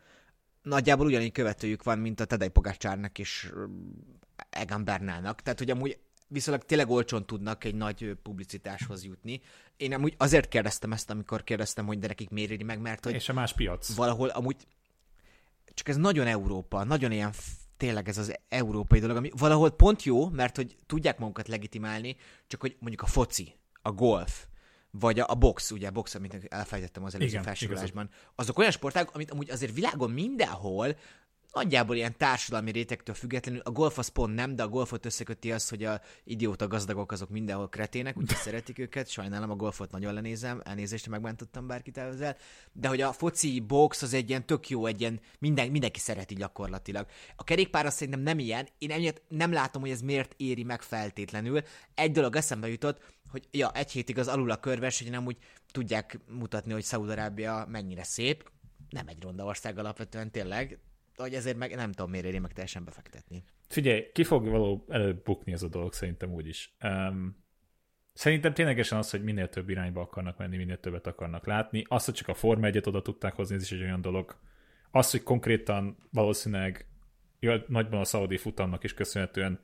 nagyjából ugyanígy követőjük van, mint a Tadej Pogácsárnak és Egan Bernálnak. Tehát, hogy amúgy viszonylag tényleg olcsón tudnak egy nagy publicitáshoz jutni. Én amúgy azért kérdeztem ezt, amikor kérdeztem, hogy de nekik miért éri meg, mert hogy... És a más piac. Valahol amúgy... Csak ez nagyon Európa, nagyon ilyen tényleg ez az európai dolog, ami valahol pont jó, mert hogy tudják magukat legitimálni, csak hogy mondjuk a foci, a golf, vagy a, a box, ugye a box, amit elfelejtettem az előző felsorolásban, azok olyan sportágok, amit amúgy azért világon mindenhol nagyjából ilyen társadalmi rétegtől függetlenül, a golf az pont nem, de a golfot összeköti az, hogy a idióta gazdagok azok mindenhol kretének, úgyhogy szeretik őket, sajnálom a golfot nagyon lenézem, elnézést, megbántottam bárkit ezzel, de hogy a foci, box az egy ilyen tök jó, egy ilyen minden, mindenki szereti gyakorlatilag. A kerékpár azt szerintem nem ilyen, én emiatt nem látom, hogy ez miért éri meg feltétlenül. Egy dolog eszembe jutott, hogy ja, egy hétig az alul a körves, hogy nem úgy tudják mutatni, hogy Szaudarábia mennyire szép, nem egy ronda ország alapvetően tényleg, hogy ezért meg nem tudom, miért éri meg teljesen befektetni. Figyelj, ki fog való előbb bukni ez a dolog, szerintem úgyis. Um, szerintem ténylegesen az, hogy minél több irányba akarnak menni, minél többet akarnak látni. Az, hogy csak a Forma 1 oda tudták hozni, ez is egy olyan dolog. Az, hogy konkrétan valószínűleg nagyban a szaudi futamnak is köszönhetően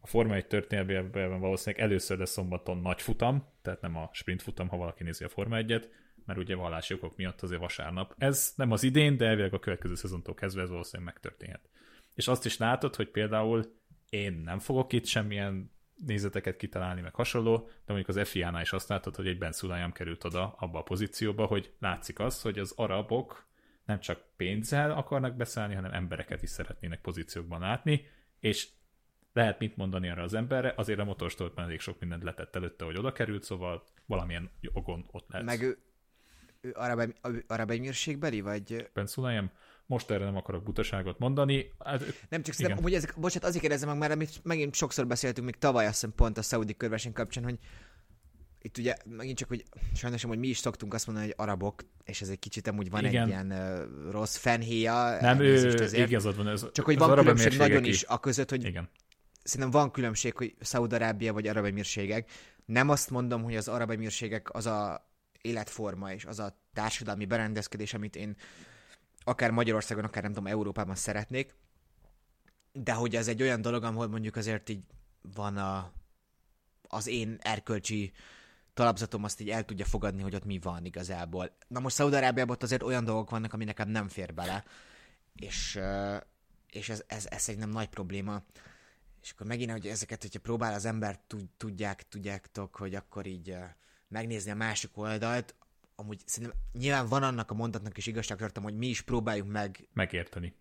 a Forma 1 történelmében valószínűleg először lesz szombaton nagy futam, tehát nem a sprint futam, ha valaki nézi a Forma 1-et, mert ugye vallási okok miatt azért vasárnap. Ez nem az idén, de elvileg a következő szezontól kezdve ez valószínűleg megtörténhet. És azt is látod, hogy például én nem fogok itt semmilyen nézeteket kitalálni, meg hasonló, de mondjuk az FIA-nál is azt látod, hogy egy Ben került oda abba a pozícióba, hogy látszik az, hogy az arabok nem csak pénzzel akarnak beszállni, hanem embereket is szeretnének pozíciókban látni, és lehet mit mondani arra az emberre, azért a motorstoltban elég sok mindent letett előtte, hogy oda került, szóval valamilyen jogon ott lehet. Meg ő, ő arab, arab emírségbeli, vagy... Pennsulaim? Most erre nem akarok butaságot mondani. Hát, nem csak szerintem, hogy ezek, bocsánat, azért kérdezem meg, mert amit megint sokszor beszéltünk, még tavaly azt hiszem pont a szaudi körversen kapcsán, hogy itt ugye megint csak, hogy sajnos, hogy mi is szoktunk azt mondani, hogy arabok, és ez egy kicsit amúgy van Igen. egy ilyen uh, rossz fenhéja. Nem, ő igazad van. Ez, csak hogy van különbség nagyon is a között, hogy Igen. szerintem van különbség, hogy Szaudarábia vagy arab emírségek. Nem azt mondom, hogy az arab emírségek az a életforma és az a társadalmi berendezkedés, amit én akár Magyarországon, akár nem tudom, Európában szeretnék, de hogy ez egy olyan dolog, ahol mondjuk azért így van a, az én erkölcsi talapzatom azt így el tudja fogadni, hogy ott mi van igazából. Na most Szaudarábiában ott azért olyan dolgok vannak, ami nekem nem fér bele, és, és ez, ez, ez egy nem nagy probléma. És akkor megint, hogy ezeket, hogyha próbál az ember, tudják, tudjátok, hogy akkor így megnézni a másik oldalt, amúgy szerintem nyilván van annak a mondatnak is tartom, hogy mi is próbáljuk meg megérteni.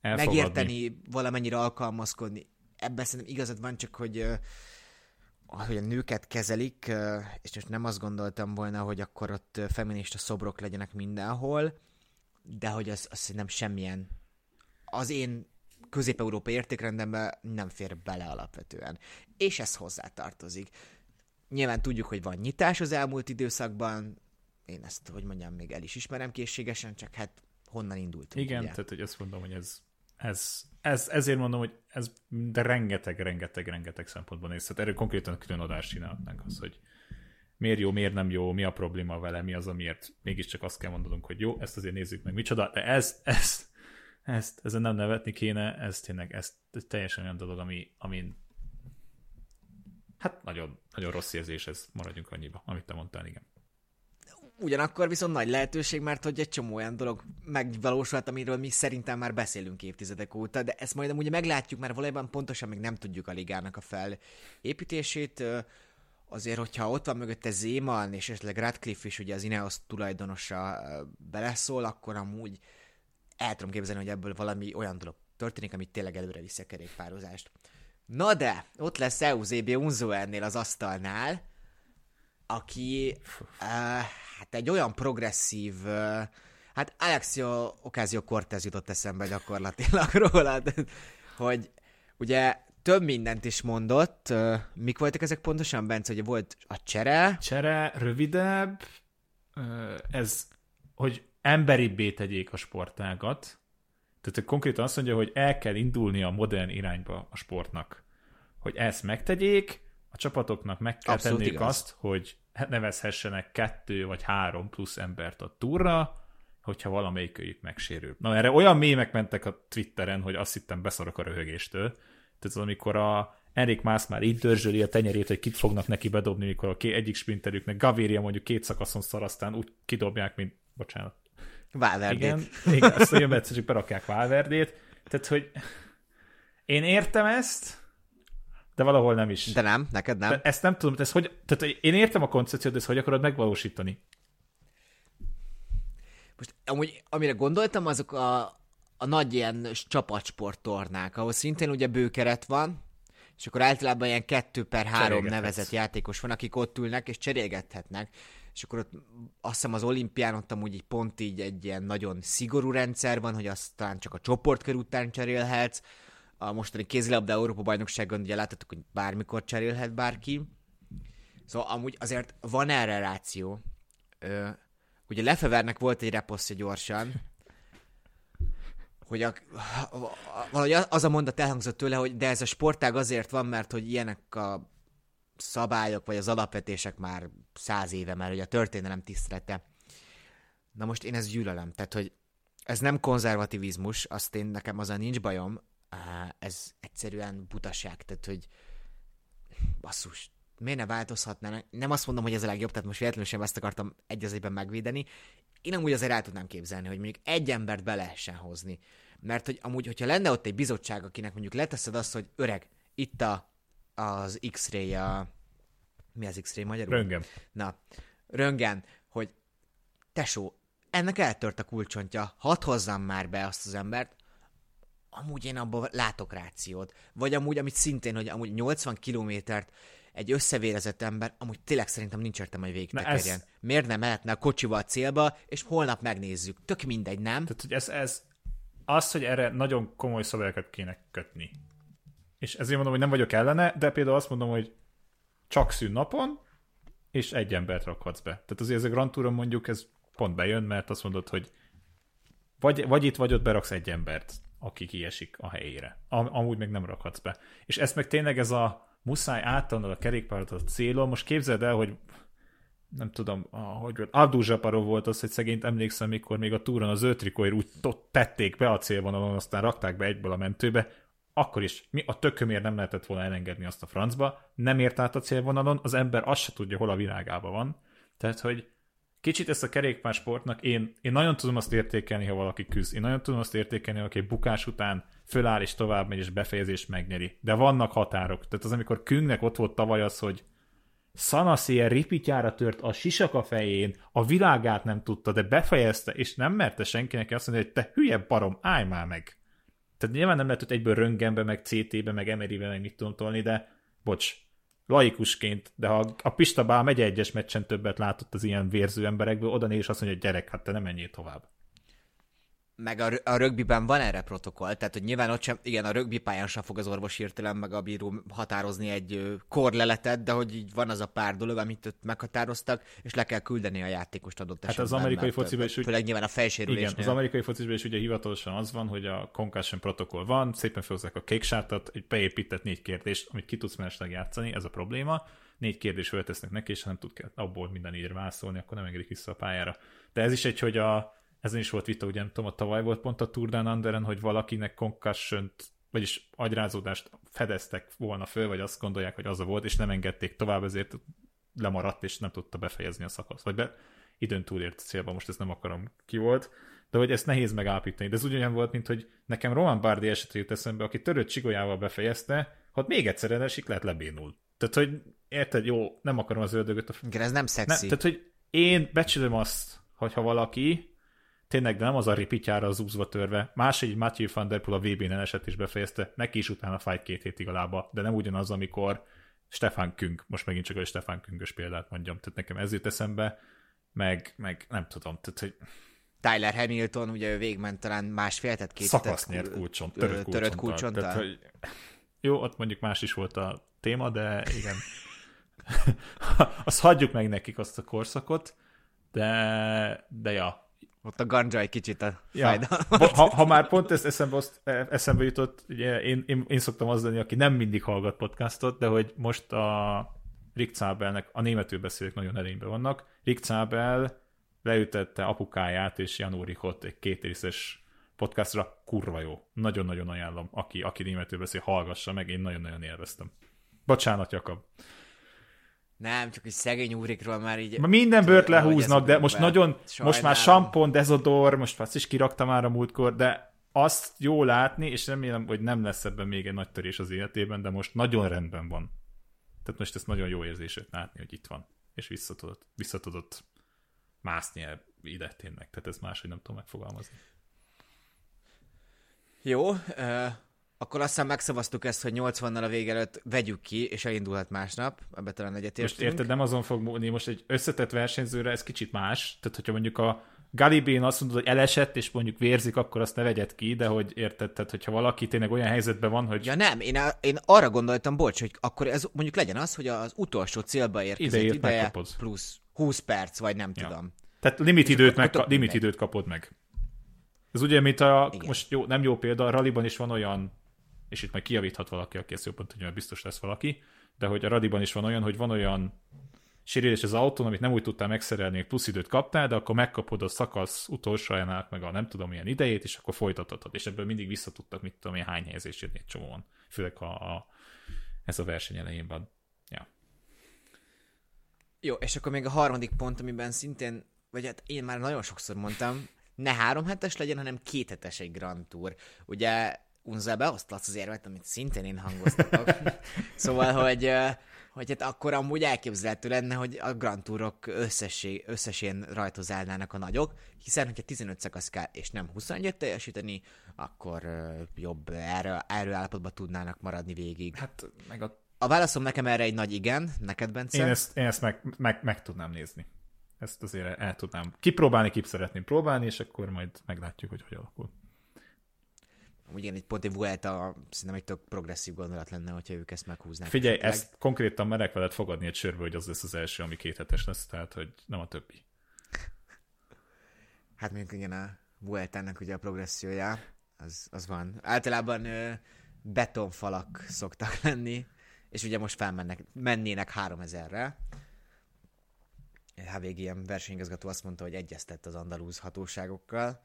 Elfogadni. Megérteni, valamennyire alkalmazkodni. Ebben szerintem igazad van, csak hogy hogy a nőket kezelik, és most nem azt gondoltam volna, hogy akkor ott feminista szobrok legyenek mindenhol, de hogy az, az szerintem semmilyen az én közép-európai értékrendemben nem fér bele alapvetően. És ez hozzátartozik. Nyilván tudjuk, hogy van nyitás az elmúlt időszakban, én ezt, hogy mondjam, még el is ismerem készségesen, csak hát honnan indult. Igen, ugye? tehát hogy azt mondom, hogy ez, ez, ez, ezért mondom, hogy ez de rengeteg, rengeteg, rengeteg szempontból néz. Tehát erről konkrétan külön adást csinálhatnánk az, hogy miért jó, miért nem jó, mi a probléma vele, mi az, amiért mégiscsak azt kell mondanunk, hogy jó, ezt azért nézzük meg, micsoda, de ez, ez, ezt, ezen nem nevetni kéne, ez tényleg, ez, ez teljesen olyan dolog, ami, amin Hát nagyon, nagyon rossz érzés ez, maradjunk annyiba, amit te mondtál, igen. Ugyanakkor viszont nagy lehetőség, mert hogy egy csomó olyan dolog megvalósulhat, amiről mi szerintem már beszélünk évtizedek óta, de ezt majd amúgy meglátjuk, mert valójában pontosan még nem tudjuk a ligának a felépítését. Azért, hogyha ott van mögötte Zéman, és esetleg Radcliffe is, ugye az Ineos tulajdonosa beleszól, akkor amúgy el tudom képzelni, hogy ebből valami olyan dolog történik, amit tényleg előre viszi a kerékpározást. Na de, ott lesz Eusebio Unzo ennél az asztalnál, aki uh, hát egy olyan progresszív, uh, hát Alexio Ocasio-Cortez jutott eszembe gyakorlatilag róla, hogy ugye több mindent is mondott. Uh, mik voltak ezek pontosan, Bence? Hogy volt a csere? Csere, rövidebb, uh, ez, hogy emberibbé tegyék a sportágat, tehát konkrétan azt mondja, hogy el kell indulni a modern irányba a sportnak. Hogy ezt megtegyék, a csapatoknak meg kell Abszolút tenniük igaz. azt, hogy nevezhessenek kettő vagy három plusz embert a túra, hogyha valamelyikőjük megsérül. Na erre olyan mémek mentek a Twitteren, hogy azt hittem beszarok a röhögéstől. Tehát az, amikor a Erik Mász már így dörzsöli a tenyerét, hogy kit fognak neki bedobni, mikor a egyik sprinterüknek Gaviria mondjuk két szakaszon szar, aztán úgy kidobják, mint, bocsánat. Valverdét. Igen, igen azt mondja, egyszer csak berakják Valverdét. Tehát, hogy én értem ezt, de valahol nem is. De nem, neked nem. De ezt nem tudom, ez hogy, tehát én értem a koncepciót, de ezt hogy akarod megvalósítani? Most amúgy, amire gondoltam, azok a, a nagy ilyen csapatsporttornák, ahol szintén ugye bőkeret van, és akkor általában ilyen kettő per három nevezett játékos van, akik ott ülnek és cserélgethetnek. És akkor ott azt hiszem az olimpián ott amúgy így pont így egy ilyen nagyon szigorú rendszer van, hogy azt talán csak a csoportkör után cserélhetsz. A mostani kézilabda Európa bajnokságon ugye láthattuk, hogy bármikor cserélhet bárki. Szóval amúgy azért van erre ráció. Ö, ugye Lefevernek volt egy reposztja gyorsan, hogy a, valahogy az a mondat elhangzott tőle, hogy de ez a sportág azért van, mert hogy ilyenek a szabályok, vagy az alapvetések már száz éve, mert hogy a történelem tisztelete. Na most én ezt gyűlölem, tehát hogy ez nem konzervativizmus, azt én nekem az a nincs bajom, ez egyszerűen butaság, tehát hogy basszus, miért ne változhatnának? Nem azt mondom, hogy ez a legjobb, tehát most véletlenül sem ezt akartam egy az egyben megvédeni. Én amúgy azért el tudnám képzelni, hogy mondjuk egy embert be lehessen hozni. Mert hogy amúgy, hogyha lenne ott egy bizottság, akinek mondjuk leteszed azt, hogy öreg, itt a, az X-ray, a... mi az X-ray magyarul? Röngen. Na, röngen, hogy tesó, ennek eltört a kulcsontja, hadd hozzam már be azt az embert, amúgy én abban látok rációt. Vagy amúgy, amit szintén, hogy amúgy 80 kilométert egy összevérezett ember, amúgy tényleg szerintem nincs értem, hogy végig Ez... Miért nem mehetne a kocsival a célba, és holnap megnézzük. Tök mindegy, nem? Tehát, hogy ez, ez az, hogy erre nagyon komoly szabályokat kéne kötni. És ezért mondom, hogy nem vagyok ellene, de például azt mondom, hogy csak szűnnapon, és egy embert rakhatsz be. Tehát azért ez a Grand Touron mondjuk ez pont bejön, mert azt mondod, hogy vagy, vagy itt, vagy ott beraksz egy embert, aki kiesik a helyére. Am, amúgy meg nem rakhatsz be. És ezt meg tényleg ez a muszáj átadnod a kerékpárt a célon. Most képzeld el, hogy nem tudom, hogy volt, Abdul Zsaparov volt az, hogy szegényt emlékszem, mikor még a túron az ötrikóért úgy tették be a célvonalon, aztán rakták be egyből a mentőbe, akkor is mi a tökömért nem lehetett volna elengedni azt a francba, nem ért át a célvonalon, az ember azt se tudja, hol a világában van. Tehát, hogy kicsit ezt a kerékpársportnak én, én nagyon tudom azt értékelni, ha valaki küzd. Én nagyon tudom azt értékelni, ha valaki bukás után föláll és tovább megy, és befejezést megnyeri. De vannak határok. Tehát az, amikor Küngnek ott volt tavaly az, hogy Szanaszél ripityára tört a sisaka fején, a világát nem tudta, de befejezte, és nem merte senkinek azt mondani, hogy te hülye barom, állj már meg. Tehát nyilván nem lehet, hogy egyből röngenbe, meg CT-be, meg MRI-be, meg mit tudom tolni, de bocs, laikusként, de ha a Pista Bál megy egyes meccsen többet látott az ilyen vérző emberekből, oda és azt mondja, hogy gyerek, hát te nem menjél tovább meg a, a rögbiben van erre protokoll, tehát hogy nyilván ott sem, igen, a rögbi pályán sem fog az orvos hirtelen meg a bíró határozni egy korleletet, de hogy így van az a pár dolog, amit ott meghatároztak, és le kell küldeni a játékost adott esetben. Hát az amerikai fociban is. Főleg nyilván a fejsérülésnél. Igen, az amerikai fociban is ugye hivatalosan az van, hogy a concussion protokoll van, szépen felhozzák a kéksártat, egy beépített négy kérdést, amit ki tudsz mellesleg játszani, ez a probléma. Négy kérdés föltesznek neki, és ha nem tud abból minden így válaszolni, akkor nem engedik vissza a pályára. De ez is egy, hogy a ezen is volt vita, ugye nem tudom, a tavaly volt pont a Tour Down Underen, hogy valakinek concussion vagyis agyrázódást fedeztek volna föl, vagy azt gondolják, hogy az a volt, és nem engedték tovább, ezért lemaradt, és nem tudta befejezni a szakaszt. Vagy be, időn túlért célba, most ezt nem akarom ki volt, de hogy ezt nehéz megállapítani. De ez ugyanolyan volt, mint hogy nekem Roman Bardi esetre jut eszembe, aki törött csigolyával befejezte, ha még egyszer esik, lehet lebénul. Tehát, hogy érted, jó, nem akarom az ördögöt. A... Igen, ez nem szexi. Ne, tehát, hogy én becsülöm azt, hogyha valaki tényleg nem az a ripityára az úzva törve. Más egy Matthew van der Poel a VB-n eset is befejezte, neki is utána fájt két hétig a lába, de nem ugyanaz, amikor Stefan Küng, most megint csak a Stefan Küngös példát mondjam, tehát nekem ez jut eszembe, meg, meg nem tudom, tehát hogy Tyler Hamilton, ugye ő végment talán másfél, tehát két Szakasz nyert kulcson, törött kulcson. Törött kulcson tehát, hogy, jó, ott mondjuk más is volt a téma, de igen. azt hagyjuk meg nekik azt a korszakot, de, de ja, ott a ganja egy kicsit a ja. Ha, ha, már pont ezt eszembe, azt, eszembe jutott, ugye én, én, én szoktam az lenni, aki nem mindig hallgat podcastot, de hogy most a Rick Zabelnek, a németül beszélők nagyon erényben vannak, Rick Zabel leütette apukáját és Janúrikot egy két részes podcastra, kurva jó. Nagyon-nagyon ajánlom, aki, aki németül beszél, hallgassa meg, én nagyon-nagyon élveztem. Bocsánat, Jakab. Nem, csak egy szegény úrikról már így... Ma minden bőrt lehúznak, de most nagyon, most már Sajnálom. sampon, dezodor, most azt is kiraktam már a múltkor, de azt jó látni, és remélem, hogy nem lesz ebben még egy nagy törés az életében, de most nagyon rendben van. Tehát most ezt nagyon jó érzését látni, hogy itt van, és visszatudott, visszatudott mászni el ide tényleg. Tehát ez máshogy nem tudom megfogalmazni. Jó, ö, akkor aztán megszavaztuk ezt, hogy 80-nal a vége előtt vegyük ki, és elindulhat másnap. Ebbe talán egyetértünk. Most érted, nem azon fog múlni, most egy összetett versenyzőre ez kicsit más, tehát hogyha mondjuk a Galibén azt mondod, hogy elesett, és mondjuk vérzik, akkor azt ne vegyed ki, de hogy érted, tehát hogyha valaki tényleg olyan helyzetben van, hogy Ja nem, én, a, én arra gondoltam, bocs, hogy akkor ez mondjuk legyen az, hogy az utolsó célba érkezett Ideért ideje megkapod. plusz 20 perc, vagy nem Ja. tudom. Tehát limit időt, meg, limit időt kapod meg. Ez ugye, mint a, Igen. most jó, nem jó példa, a rallyban is van olyan, és itt majd kijavíthat valaki, aki ezt jobban tudja, biztos lesz valaki, de hogy a rallyban is van olyan, hogy van olyan sérülés az autón, amit nem úgy tudtál megszerelni, hogy plusz időt kaptál, de akkor megkapod a szakasz utolsójánál meg a nem tudom milyen idejét, és akkor folytathatod. És ebből mindig visszatudtak, mit tudom én, hány helyezést jönni egy csomóan. Főleg ha a, ez a verseny elején van. Ja. Jó, és akkor még a harmadik pont, amiben szintén, vagy hát én már nagyon sokszor mondtam, ne három hetes legyen, hanem két hetes egy Grand Tour. Ugye Unzel beosztlatsz az érvet, amit szintén én hangoztatok. szóval, hogy, hogy hát akkor amúgy elképzelhető lenne, hogy a Grand Tourok összessé, összesén rajthoz állnának a nagyok, hiszen hogyha 15 szakasz kell, és nem 21 teljesíteni, akkor jobb erő, erőállapotban tudnának maradni végig. Hát meg a A válaszom nekem erre egy nagy igen, neked, Bence? Én ezt, én ezt meg, meg, meg tudnám nézni. Ezt azért el tudnám kipróbálni, kip szeretném próbálni, és akkor majd meglátjuk, hogy hogy alakul. Úgy igen, egy pont egy Vuelta, szerintem egy tök progresszív gondolat lenne, hogyha ők ezt meghúznák. Figyelj, esetleg. ezt konkrétan merek veled fogadni egy sörbe, hogy az lesz az első, ami kéthetes lesz, tehát hogy nem a többi. Hát mondjuk igen, a Vueltának ugye a progressziója, az, az van. Általában ö, betonfalak szoktak lenni, és ugye most felmennek, mennének 3000-re. HVGM versenyigazgató azt mondta, hogy egyeztett az andalúz hatóságokkal.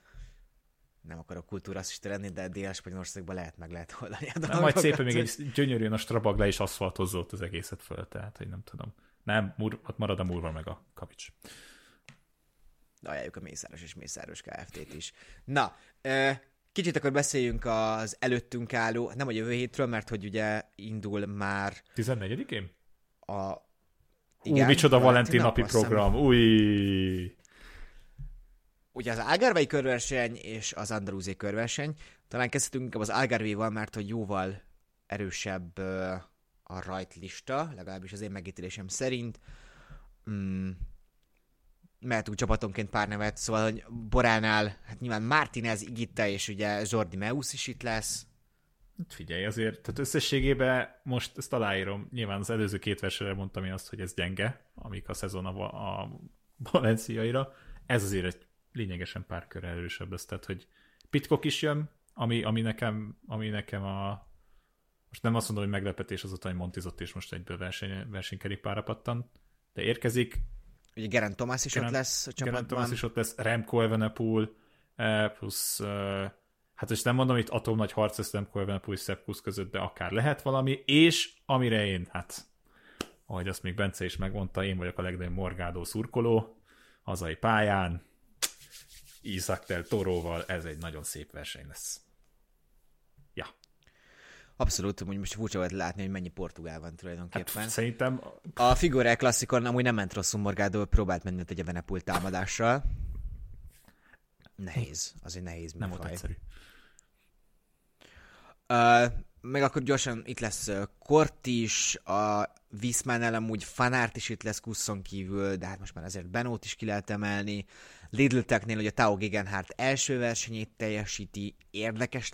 Nem akarok kultúrasszista lenni, de Dél-Spanyolországban lehet meg lehet oldani a dolgokat. majd szépen még egy gyönyörűen a strabag le is aszfaltozza ott az egészet föl, tehát hogy nem tudom. Nem, mur, ott marad a murva meg a kavics. ajánljuk a Mészáros és Mészáros Kft-t is. Na, kicsit akkor beszéljünk az előttünk álló, nem a jövő hétről, mert hogy ugye indul már 14-én? a... Ú, micsoda Valentin napi program. Új! Ugye az Algarvei körverseny és az Andalúziai körverseny. Talán kezdhetünk inkább az Algarvéval, mert hogy jóval erősebb a rajtlista, legalábbis az én megítélésem szerint. Mm, mehetünk csapatonként pár nevet, szóval, hogy Boránál, hát nyilván Martinez, Igitta és ugye Jordi Meus is itt lesz. Hát Figyelj, azért, tehát összességében most ezt aláírom. Nyilván az előző két versenyre mondtam én azt, hogy ez gyenge, amik a szezon a, a valenciaira. Ez azért egy lényegesen pár kör erősebb lesz, tehát hogy Pitkok is jön, ami, ami, nekem, ami nekem a most nem azt mondom, hogy meglepetés azután, hogy Montizott és most egyből verseny, versenykerékpára pattan, de érkezik, Ugye Geraint Thomas is Geraint- ott lesz a Geraint csapatban. Thomas is ott lesz, Remco Evenepoel, eh, plusz, eh, hát most nem mondom, itt atom nagy harc lesz Remco Evenepoel és Sepp Kuss között, de akár lehet valami, és amire én, hát, ahogy azt még Bence is megmondta, én vagyok a legnagyobb morgádó szurkoló, hazai pályán, Isaac del Toróval, ez egy nagyon szép verseny lesz. Ja, Abszolút, hogy most furcsa volt látni, hogy mennyi portugál van hát tulajdonképpen. szerintem A Figure Classicon amúgy nem ment rosszul Morgado, próbált menni egy Evenepul támadással. Nehéz, az egy nehéz nem volt egyszerű. Uh, meg akkor gyorsan itt lesz Kort is, a Wiesmannel amúgy Fanárt is itt lesz Kusszon kívül, de hát most már azért Benót is ki lehet emelni. Lidl Technél ugye Tao Gegenhardt első versenyét teljesíti, érdekes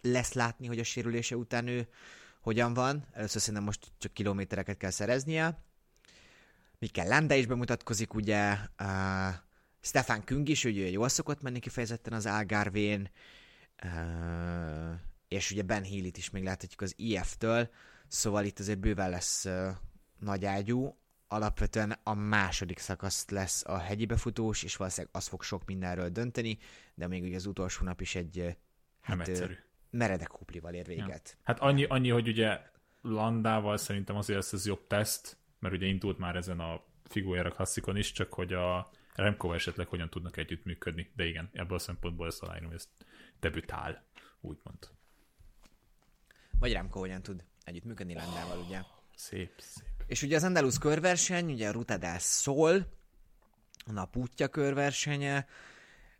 lesz látni, hogy a sérülése után ő hogyan van. Először szerintem most csak kilométereket kell szereznie. Mikkel Landa is bemutatkozik, ugye, uh, Stefan Küng is, ugye jól szokott menni kifejezetten az Algarvén, uh, és ugye Ben Healy-t is még láthatjuk az IF-től, szóval itt azért bőven lesz nagy ágyú. alapvetően a második szakasz lesz a hegyi befutós, és valószínűleg az fog sok mindenről dönteni, de még ugye az utolsó nap is egy hát, egyszerű. meredek huplival ér véget. Ja. Hát annyi, annyi, hogy ugye Landával szerintem azért lesz ez jobb teszt, mert ugye indult már ezen a Figuera klasszikon is, csak hogy a Remkova esetleg hogyan tudnak együttműködni. De igen, ebből a szempontból ezt aláírom, hogy ez debütál, úgymond. Vagy Remco hogyan tud együttműködni Landával, ugye. Szép, szép. És ugye az Andalus körverseny, ugye a Ruta Szól, a napútja körversenye.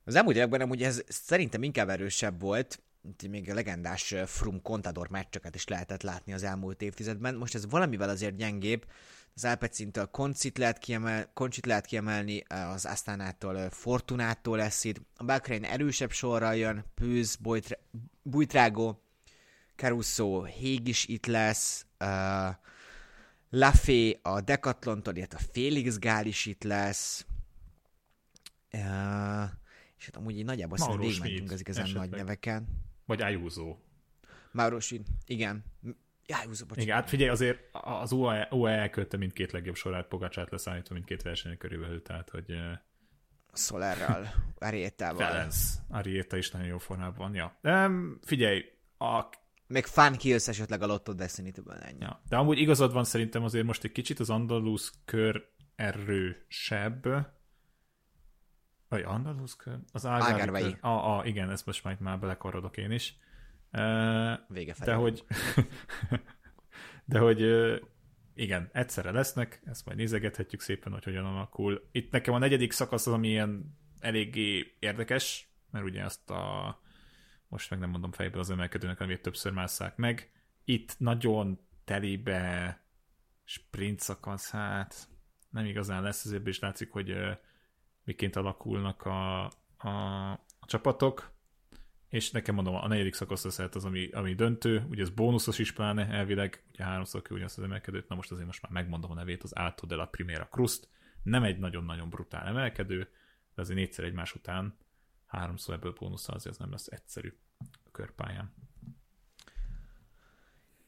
Az elmúlt években amúgy ez szerintem inkább erősebb volt, még a legendás Frum Contador meccseket is lehetett látni az elmúlt évtizedben. Most ez valamivel azért gyengébb. Az Alpecintől Koncit lehet, kiemel, Koncsit lehet kiemelni, az Asztánától Fortunától lesz itt. A Balkrain erősebb sorral jön, Pűz, Bújtrágó, Caruso, Hég is itt lesz, uh, Lafé a Decathlon-tól, illetve Félix Gál is itt lesz. Uh, és hát amúgy így nagyjából szerintem végigmentünk az igazán esetleg. nagy neveken. Vagy Ayuso. Mauro Schmid, igen. Ayuso, bocsánat. Igen, hát figyelj, azért az UAE, UAE elkölte mindkét legjobb sorát, Pogacsát leszállítva mindkét versenyen körülbelül, tehát hogy... Solerral, Ariétával. Ferenc, Ariéta is nagyon jó formában van, ja. De figyelj, a meg Fan Kills esetleg a Lotto destiny ennyi. Ja. De amúgy igazad van szerintem azért most egy kicsit az Andalus kör erősebb. Vagy Andalus kör? Az Ágárvei. Ah, ah, igen, ezt most majd már belekarodok én is. Uh, Vége felé. De hogy, de hogy uh, igen, egyszerre lesznek, ezt majd nézegethetjük szépen, hogy hogyan alakul. Itt nekem a negyedik szakasz az, ami ilyen eléggé érdekes, mert ugye azt a most meg nem mondom fejből az emelkedőnek, amit többször másszák meg. Itt nagyon telibe sprint szakasz, hát nem igazán lesz, azért is látszik, hogy miként alakulnak a, a, a csapatok, és nekem mondom, a negyedik szakasz lesz az, ami, ami döntő, ugye ez bónuszos is pláne elvileg, ugye háromszor ugyanazt az emelkedőt, na most azért most már megmondom a nevét, az Alto de la Primera Crust, nem egy nagyon-nagyon brutál emelkedő, de azért négyszer egymás után háromszor ebből bónusszal azért az nem lesz egyszerű körpályán.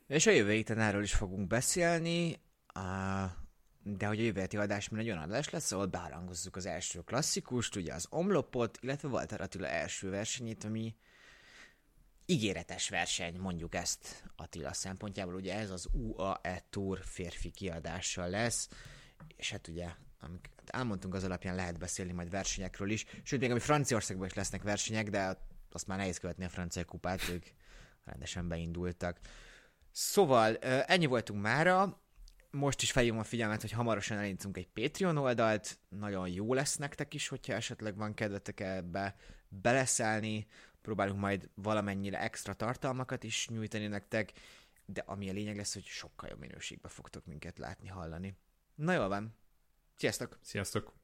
És a jövő héten erről is fogunk beszélni, de hogy a jövő heti adás egy olyan adás lesz, ahol beharangozzuk az első klasszikust, ugye az omlopot, illetve Walter Attila első versenyét, ami ígéretes verseny, mondjuk ezt Attila szempontjából, ugye ez az UAE Tour férfi kiadással lesz, és hát ugye amik elmondtunk, az alapján lehet beszélni majd versenyekről is, sőt, még ami Franciaországban is lesznek versenyek, de azt már nehéz követni a francia kupát, ők rendesen beindultak. Szóval ennyi voltunk mára, most is felhívom a figyelmet, hogy hamarosan elindítunk egy Patreon oldalt, nagyon jó lesz nektek is, hogyha esetleg van kedvetek ebbe beleszállni, próbálunk majd valamennyire extra tartalmakat is nyújtani nektek, de ami a lényeg lesz, hogy sokkal jobb minőségben fogtok minket látni, hallani. Na jól van, Sziasztok! Sziasztok!